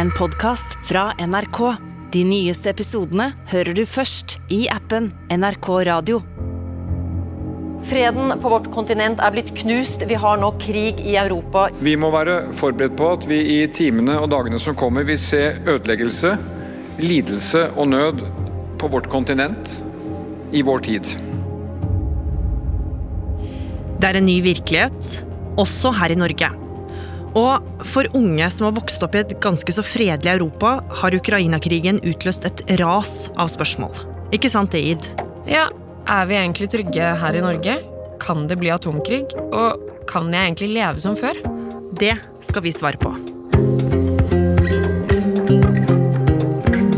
en podkast fra NRK. De nyeste episodene hører du først i appen NRK Radio. Freden på vårt kontinent er blitt knust. Vi har nå krig i Europa. Vi må være forberedt på at vi i timene og dagene som kommer vil se ødeleggelse, lidelse og nød på vårt kontinent i vår tid. Det er en ny virkelighet, også her i Norge. Og for unge som har vokst opp i et ganske så fredelig Europa, har Ukraina-krigen utløst et ras av spørsmål. Ikke sant det, Id? Ja, er vi egentlig trygge her i Norge? Kan det bli atomkrig? Og kan jeg egentlig leve som før? Det skal vi svare på.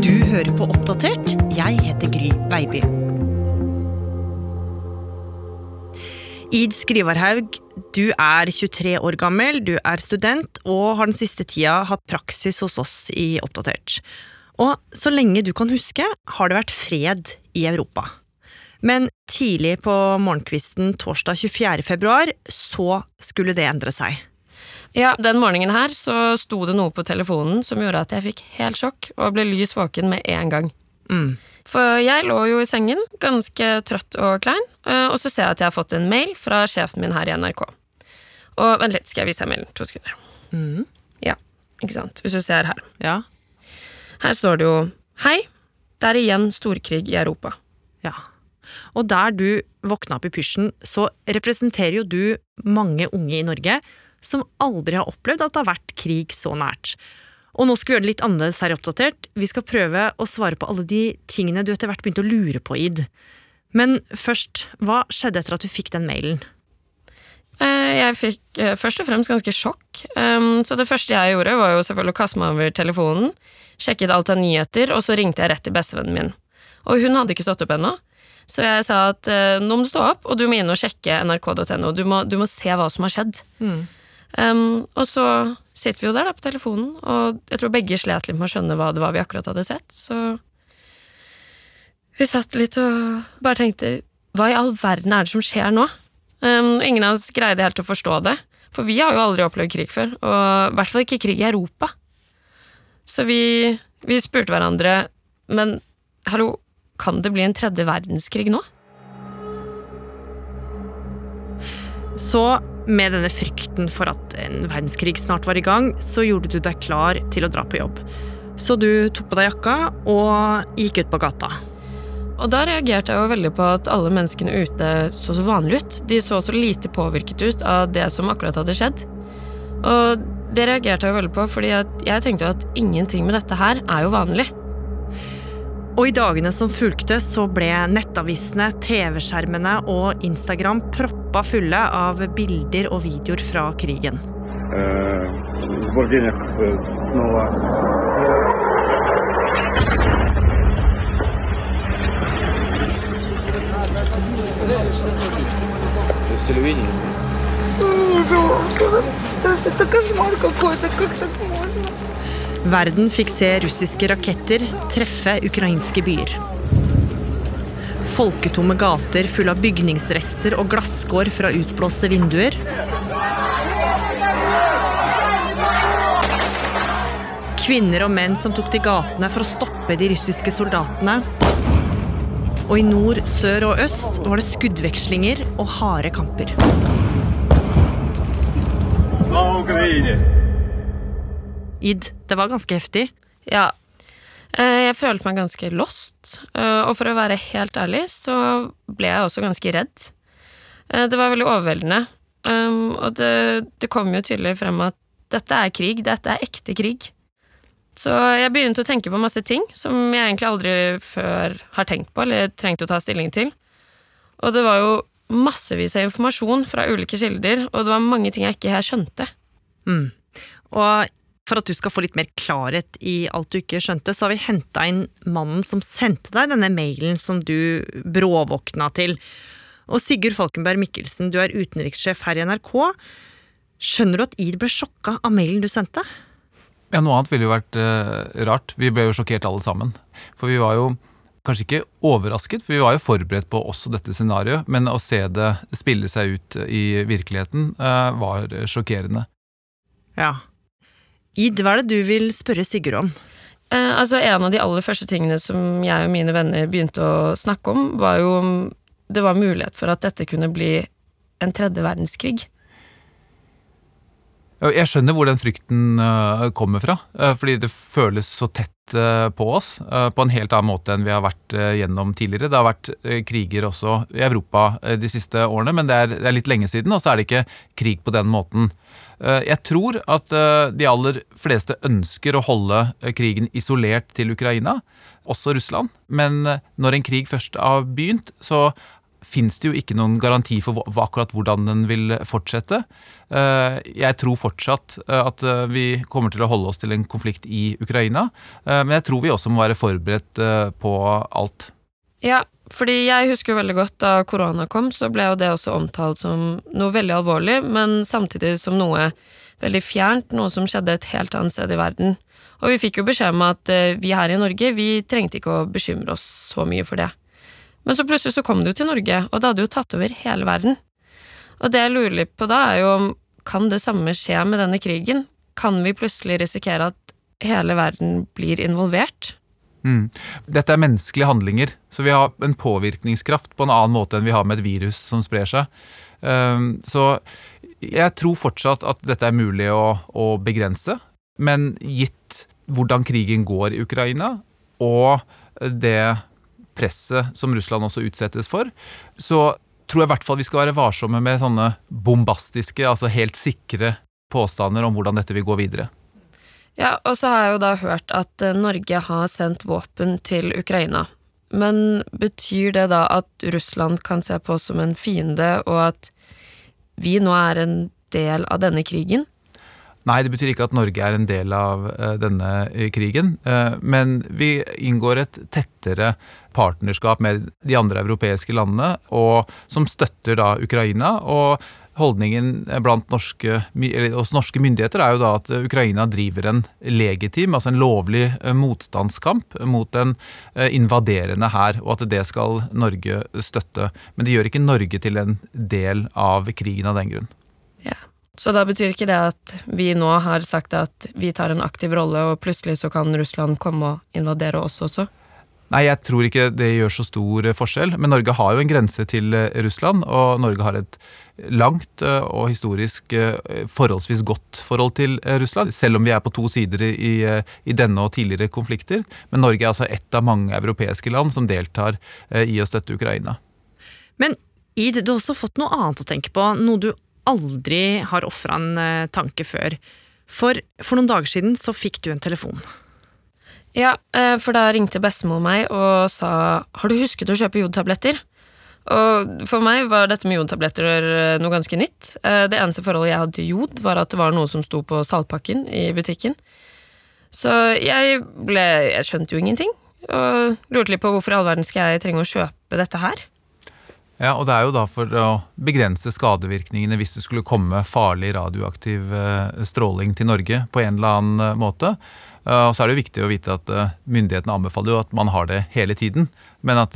Du hører på Oppdatert. Jeg heter Gry Veiby. Id Skrivarhaug, du er 23 år gammel, du er student og har den siste tida hatt praksis hos oss i Oppdatert. Og så lenge du kan huske, har det vært fred i Europa. Men tidlig på morgenkvisten torsdag 24. februar så skulle det endre seg. Ja, Den morgenen her så sto det noe på telefonen som gjorde at jeg fikk helt sjokk og ble lys våken med en gang. Mm. For jeg lå jo i sengen, ganske trøtt og klein, eh, og så ser jeg at jeg har fått en mail fra sjefen min her i NRK. Og vent litt, skal jeg vise deg mailen? To sekunder. Mm. Ja, ikke sant. Hvis du ser her. Ja. Her står det jo Hei, det er igjen storkrig i Europa. Ja. Og der du våkna opp i pysjen, så representerer jo du mange unge i Norge som aldri har opplevd at det har vært krig så nært. Og nå skal vi gjøre det litt annerledes her i Oppdatert. Vi skal prøve å svare på alle de tingene du etter hvert begynte å lure på, Id. Men først, hva skjedde etter at du fikk den mailen? Eh, Jeg fikk eh, først og fremst ganske sjokk. Um, Så det første jeg gjorde, var jo selvfølgelig å kaste meg over telefonen, sjekket alt av nyheter, og så ringte jeg rett til bestevennen min. Og hun hadde ikke stått opp ennå, så jeg sa at eh, nå må du stå opp, og du må inn og sjekke nrk.no. Du, må- du må se hva som har skjedd. Um, og så sitter vi jo der da på telefonen, og jeg tror begge slet litt med å skjønne hva det var vi akkurat hadde sett, så vi satt litt og bare tenkte hva i all verden er det som skjer nå? Um, ingen av oss greide helt å forstå det, for vi har jo aldri opplevd krig før, og i hvert fall ikke krig i Europa. Så vi, vi spurte hverandre, men hallo, kan det bli en tredje verdenskrig nå? Så med denne frykten for at en verdenskrig snart var i gang, så gjorde du deg klar til å dra på jobb. Så du tok på deg jakka og gikk ut på gata. Og da reagerte jeg jo veldig på at alle menneskene ute så så vanlige ut. De så så lite påvirket ut av det som akkurat hadde skjedd. Og det reagerte jeg jo veldig på, fordi jeg tenkte jo at ingenting med dette her er jo vanlig. Og i dagene som fulgte, så ble nettavisene, TV-skjermene og Instagram proppa fulle av bilder og videoer fra krigen. Э, Сбор денег э, снова. То есть телевидение? Verden fikk se russiske raketter treffe ukrainske byer. Folketomme gater fulle av bygningsrester og glasskår fra utblåste vinduer. Kvinner og menn som tok til gatene for å stoppe de russiske soldatene. Og i nord, sør og øst var det skuddvekslinger og harde kamper. Slava Ukraini! Id, det var ganske heftig. Ja, eh, jeg følte meg ganske lost, eh, og for å være helt ærlig så ble jeg også ganske redd. Eh, Det var veldig overveldende, um, og det, det kom jo tydelig frem at dette er krig, dette er ekte krig. Så jeg begynte å tenke på masse ting som jeg egentlig aldri før har tenkt på eller trengt å ta stilling til. Og det var jo massevis av informasjon fra ulike kilder, og det var mange ting jeg ikke her skjønte. Og for at du skal få litt mer klarhet i alt du ikke skjønte, så har vi henta inn mannen som sendte deg denne mailen som du bråvåkna til. Og Sigurd Falkenberg Mikkelsen, du er utenrikssjef her i NRK. Skjønner du at Id ble sjokka av mailen du sendte? Ja, Noe annet ville jo vært uh, rart. Vi ble jo sjokkert alle sammen. For vi var jo kanskje ikke overrasket, for vi var jo forberedt på også dette scenarioet. Men å se det spille seg ut i virkeligheten uh, var sjokkerende. Ja. Id, hva er det du vil spørre Sigurd om? Eh, altså En av de aller første tingene som jeg og mine venner begynte å snakke om, var jo om det var mulighet for at dette kunne bli en tredje verdenskrig. Jeg skjønner hvor den frykten uh, kommer fra, uh, fordi det føles så tett uh, på oss. På en helt annen måte enn vi har vært gjennom tidligere. Det har vært kriger også i Europa de siste årene, men det er litt lenge siden, og så er det ikke krig på den måten. Jeg tror at de aller fleste ønsker å holde krigen isolert til Ukraina, også Russland. Men når en krig først har begynt, så fins det jo ikke noen garanti for akkurat hvordan den vil fortsette. Eh, jeg tror fortsatt eh, at eh, vi kommer til å holde oss til en konflikt i Ukraina, men jeg tror vi også må være forberedt på alt. Ja, fordi jeg husker jo veldig godt da korona kom, så ble jo det også omtalt som noe veldig alvorlig, men samtidig som noe veldig fjernt, noe som skjedde et helt annet sted i verden. Og vi fikk jo beskjed om at vi her i Norge, vi trengte ikke å bekymre oss så mye for det. Men så plutselig så kom det jo til Norge, og det hadde jo tatt over hele verden. Og det jeg lurer litt på da, er jo om kan det samme skje med denne krigen? Kan vi plutselig risikere at hele verden blir involvert? Mm. Dette er menneskelige handlinger, så vi har en påvirkningskraft på en annen måte enn vi har med et virus som sprer seg. Um, så jeg tror fortsatt at dette er mulig å, å begrense, men gitt hvordan krigen går i Ukraina, og det presset som Russland også utsettes for, så tror jeg i hvert fall vi skal være varsomme med sånne bombastiske, altså helt sikre påstander om hvordan dette vil gå videre. Ja, og så har jeg jo da hørt at eh, Norge har sendt våpen til Ukraina. Men betyr det da at Russland kan se på oss som en fiende, og at vi nå er en del av denne krigen? Nei, det betyr ikke at Norge er en del av uh, denne uh, krigen. Uh, men vi inngår et tettere partnerskap med de andre europeiske landene, og, som støtter da Ukraina. og Holdningen blant norske, hos norske myndigheter er jo da at Ukraina driver en legitim, altså en lovlig motstandskamp mot en invaderende hær, og at det skal Norge støtte. Men det gjør ikke Norge til en del av krigen av den grunn. Ja. Så da betyr ikke det at vi nå har sagt at vi tar en aktiv rolle, og plutselig så kan Russland komme og invadere oss også? Nei, jeg tror ikke det gjør så stor forskjell. Men Norge har jo en grense til eh, Russland, og Norge har et langt eh, og historisk eh, forholdsvis godt forhold til Russland. Selv om vi er på to sider i, i denne og tidligere konflikter. Men Norge er altså ett av mange europeiske land som deltar i å støtte Ukraina. Men Id, du har også fått noe annet å tenke på. Noe du aldri har ofra en uh, tanke før. For for noen dager siden så fikk du en telefon. Ja, uh, for da ringte bestemor meg og sa 'har du husket å kjøpe jodtabletter'? Og for meg var dette med jodtabletter eh, noe ganske nytt. Det eneste forholdet jeg hadde til jod, var at det var noe som sto på saltpakken i butikken. Så jeg ble Jeg skjønte jo ingenting, og lurte litt på hvorfor i all verden skal jeg trenge å kjøpe dette her. Ja, og det er jo da for å begrense skadevirkningene hvis det skulle komme farlig radioaktiv eh, stråling til Norge på en eller annen eh, måte. Eh, og så er det jo viktig å vite at myndighetene anbefaler jo at man har det hele tiden. Men at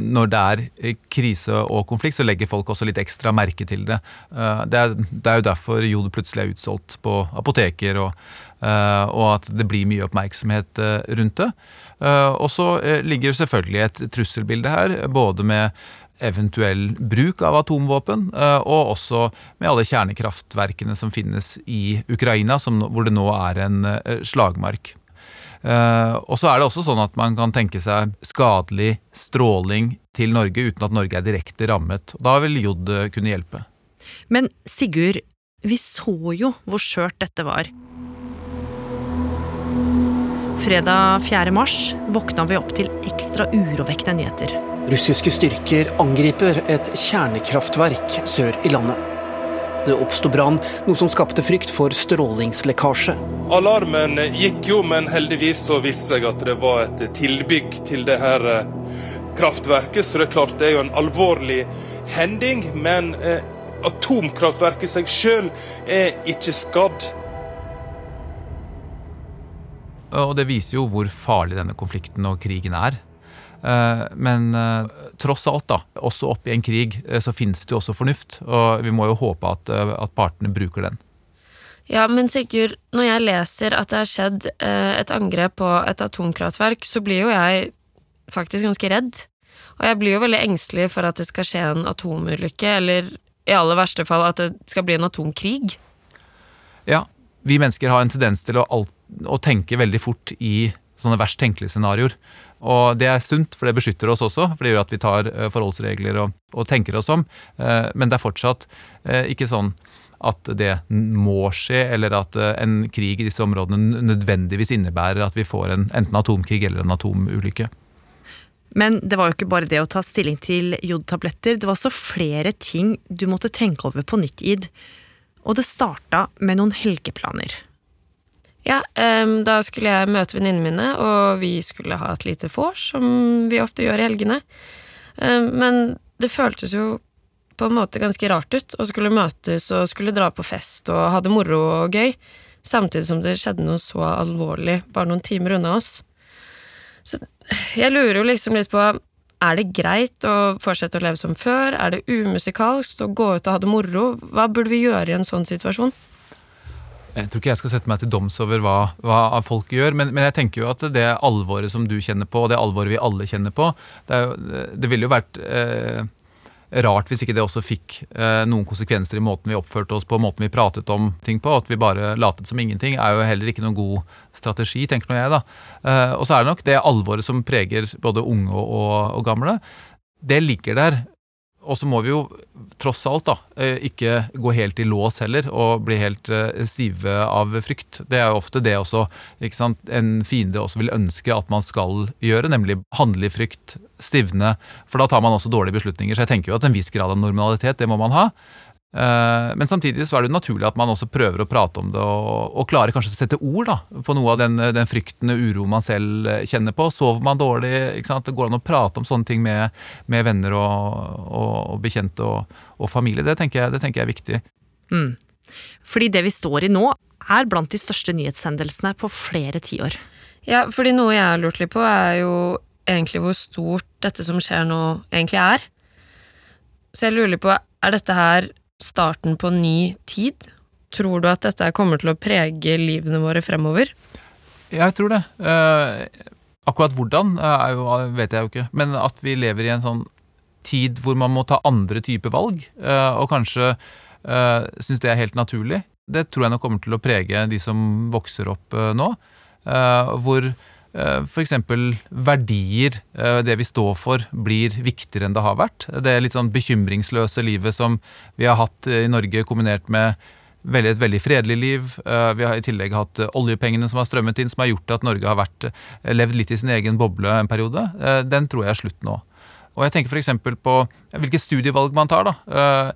når det er krise og konflikt, så legger folk også litt ekstra merke til det. Det er, det er jo derfor jod plutselig er utsolgt på apoteker, og, og at det blir mye oppmerksomhet rundt det. Og så ligger selvfølgelig et trusselbilde her, både med eventuell bruk av atomvåpen, eh, og også med alle kjernekraftverkene som finnes i Ukraina, hvor det nå er en eh, slagmark. Eh, og så er det også sånn at man kan tenke seg skadelig stråling til Norge uten at Norge er direkte rammet. Da vil jod kunne hjelpe. Men Sigurd, vi så jo hvor skjørt dette var. Fredag 4. mars våkna vi opp til ekstra urovekkende nyheter. Russiske styrker angriper et kjernekraftverk sør i landet. Det oppsto brann, noe som skapte frykt for strålingslekkasje. Alarmen gikk jo, men heldigvis så viste seg at det var et tilbygg til det her eh, kraftverket. Så det er klart det er jo en alvorlig hending, men eh, atomkraftverket i seg sjøl er ikke skadd. Og det viser jo hvor farlig denne konflikten og krigen er. Eh, men eh, tross alt, da, også oppi en krig, eh, så finnes det jo også fornuft. Og vi må jo håpe at, at partene bruker den. Ja, men Sigurd, når jeg leser at det har skjedd et angrep på et atomkraftverk, så blir jo jeg faktisk ganske redd. Og jeg blir jo veldig engstelig for at det skal skje en atomulykke, eller i aller verste fall at det skal bli en atomkrig. Ja, vi mennesker har en tendens til å, alt, å tenke veldig fort i sånne verst tenkelige scenarioer. Og det er sunt, for det beskytter oss også, for det gjør at vi tar eh, forholdsregler og, og tenker oss om. Eh, men det er fortsatt eh, ikke sånn at det må skje, eller at en krig i disse områdene nødvendigvis innebærer at vi får en, enten atomkrig eller en atomulykke. Men det var jo ikke bare det å ta stilling til jodtabletter, det var også flere ting du måtte tenke over på nytt, Id. Og det starta med noen helgeplaner. Ja, um, da skulle jeg møte venninnene mine, og vi skulle ha et lite vors, som vi ofte gjør i helgene. Um, men det føltes jo på en måte ganske rart ut å skulle møtes og skulle dra på fest og ha det moro og gøy, samtidig som det skjedde noe så alvorlig bare noen timer unna oss. Så jeg lurer jo liksom litt på er det greit å fortsette å leve som før? Er det umusikalsk å gå ut og ha det moro? Hva burde vi gjøre i en sånn situasjon? Jeg tror ikke jeg skal sette meg til doms over hva, hva folk gjør, men, men, jeg tenker jo at det alvoret som du kjenner på, og det alvoret vi alle kjenner på, det, jo, det ville jo vært eh, rart hvis ikke det også fikk eh, noen konsekvenser i måten vi oppførte oss på, måten vi pratet om ting på. At vi bare latet som ingenting, er jo heller ikke noen god strategi, tenker nå jeg, da. Eh, og så er det nok det alvoret som preger både unge og, og gamle. Det ligger der. Og så må vi jo tross alt da, eh, ikke gå helt i lås heller og bli helt eh, stive av frykt. Det er jo ofte det også en fiende også vil ønske at man skal gjøre, nemlig handle i frykt, stivne. For da tar man også dårlige beslutninger. Så jeg tenker jo at en viss grad av normalitet, det må man ha. Eh, men samtidig så er det naturlig at man også prøver å prate om det og, og klarer kanskje å sette ord da, på noe av den, den frykten og uro man selv kjenner på. Sover man dårlig? ikke sant? Det går an å prate om sånne ting med, med venner og, og, og bekjente og, og, familie. Det tenker jeg, det tenker jeg er viktig. Mm. Fordi det vi står i nå, er blant de største nyhetshendelsene på flere tiår. Ja, fordi noe jeg har lurt litt på, er jo egentlig hvor stort dette som skjer nå, egentlig er. Så jeg lurer på, er dette her starten på ny tid? Tror du at dette kommer til å prege livene våre fremover? Jeg tror det. Eh, akkurat hvordan eh, jo, vet jeg jo ikke. Men at vi lever i en sånn tid hvor man må ta andre typer valg, eh, og kanskje eh, syns det er helt naturlig, det tror jeg nok kommer til å prege de som vokser opp eh, nå. Eh, hvor F.eks. verdier, eh, det vi står for, blir viktigere enn det har vært. Det litt sånn bekymringsløse livet som vi har hatt i Norge, kombinert med veldig, et veldig fredelig liv. Eh, vi har i tillegg hatt oljepengene som har strømmet inn, som har gjort at Norge har vært, levd litt i sin egen boble en periode. Den tror jeg er slutt nå. Og jeg tenker f.eks. på hvilke studievalg man tar. da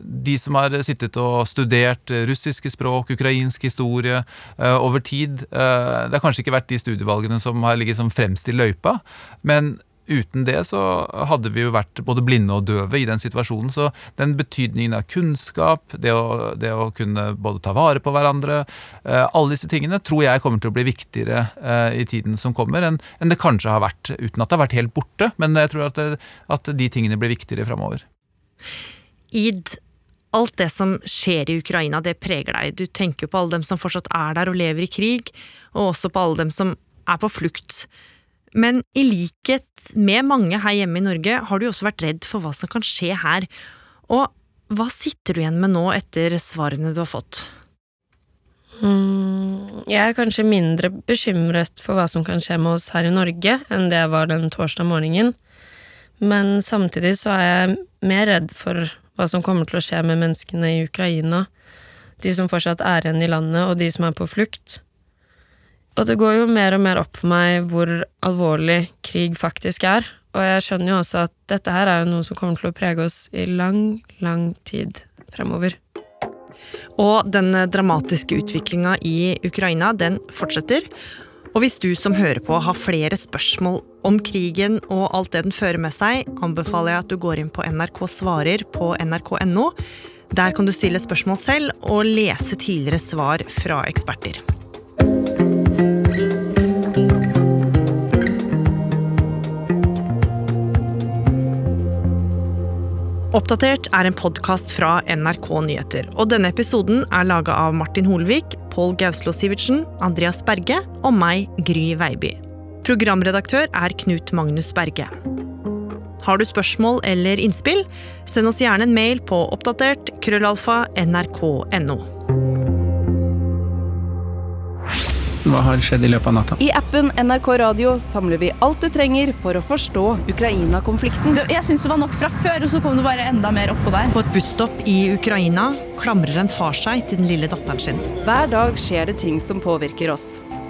de som har sittet og studert russiske språk, ukrainsk historie uh, over tid uh, Det har kanskje ikke vært de studievalgene som har ligget som fremst i løypa, men uten det så hadde vi jo vært både blinde og døve i den situasjonen. Så den betydningen av kunnskap, det å, det å kunne både ta vare på hverandre, uh, alle disse tingene tror jeg kommer til å bli viktigere i tiden som kommer, enn det kanskje har vært, uten at det har vært helt borte. Men jeg tror at, det, at de tingene blir viktigere framover. Id, alt det som skjer i Ukraina, det preger deg. Du tenker på alle dem som fortsatt er der og lever i krig, og også på alle dem som er på flukt. Men i likhet med mange her hjemme i Norge, har du også vært redd for hva som kan skje her. Og hva sitter du igjen med nå etter svarene du har fått? Mm, jeg er kanskje mindre bekymret for hva som kan skje med oss her i Norge, enn det jeg var den torsdag morgenen. Men samtidig så er jeg mer redd for hva som kommer til å skje med menneskene i Ukraina, de som fortsatt er igjen i landet, og de som er på flukt. Og det går jo mer og mer opp for meg hvor alvorlig krig faktisk er, og jeg skjønner jo også at dette her er jo noe som kommer til å prege oss i lang, lang tid fremover. Og den dramatiske utviklinga i Ukraina, den fortsetter. Og hvis du som hører på har flere spørsmål om krigen og alt det den fører med seg, anbefaler jeg at du går inn på NRK svarer på nrk.no. Der kan du stille spørsmål selv og lese tidligere svar fra eksperter. Oppdatert er en podkast fra NRK Nyheter. Og denne episoden er laga av Martin Holvik, Pål Gauslo Sivertsen, Andreas Berge og meg, Gry Veiby. Programredaktør er Knut Magnus Berge. Har du spørsmål eller innspill, send oss gjerne en mail på oppdatert krøllalfa nrk.no. Hva har skjedd i løpet av natta? I appen NRK Radio samler vi alt du trenger for å forstå Ukraina-konflikten. Jeg syns det var nok fra før, og så kom det bare enda mer oppå der. På et busstopp i Ukraina klamrer en far seg til den lille datteren sin. Hver dag skjer det ting som påvirker oss.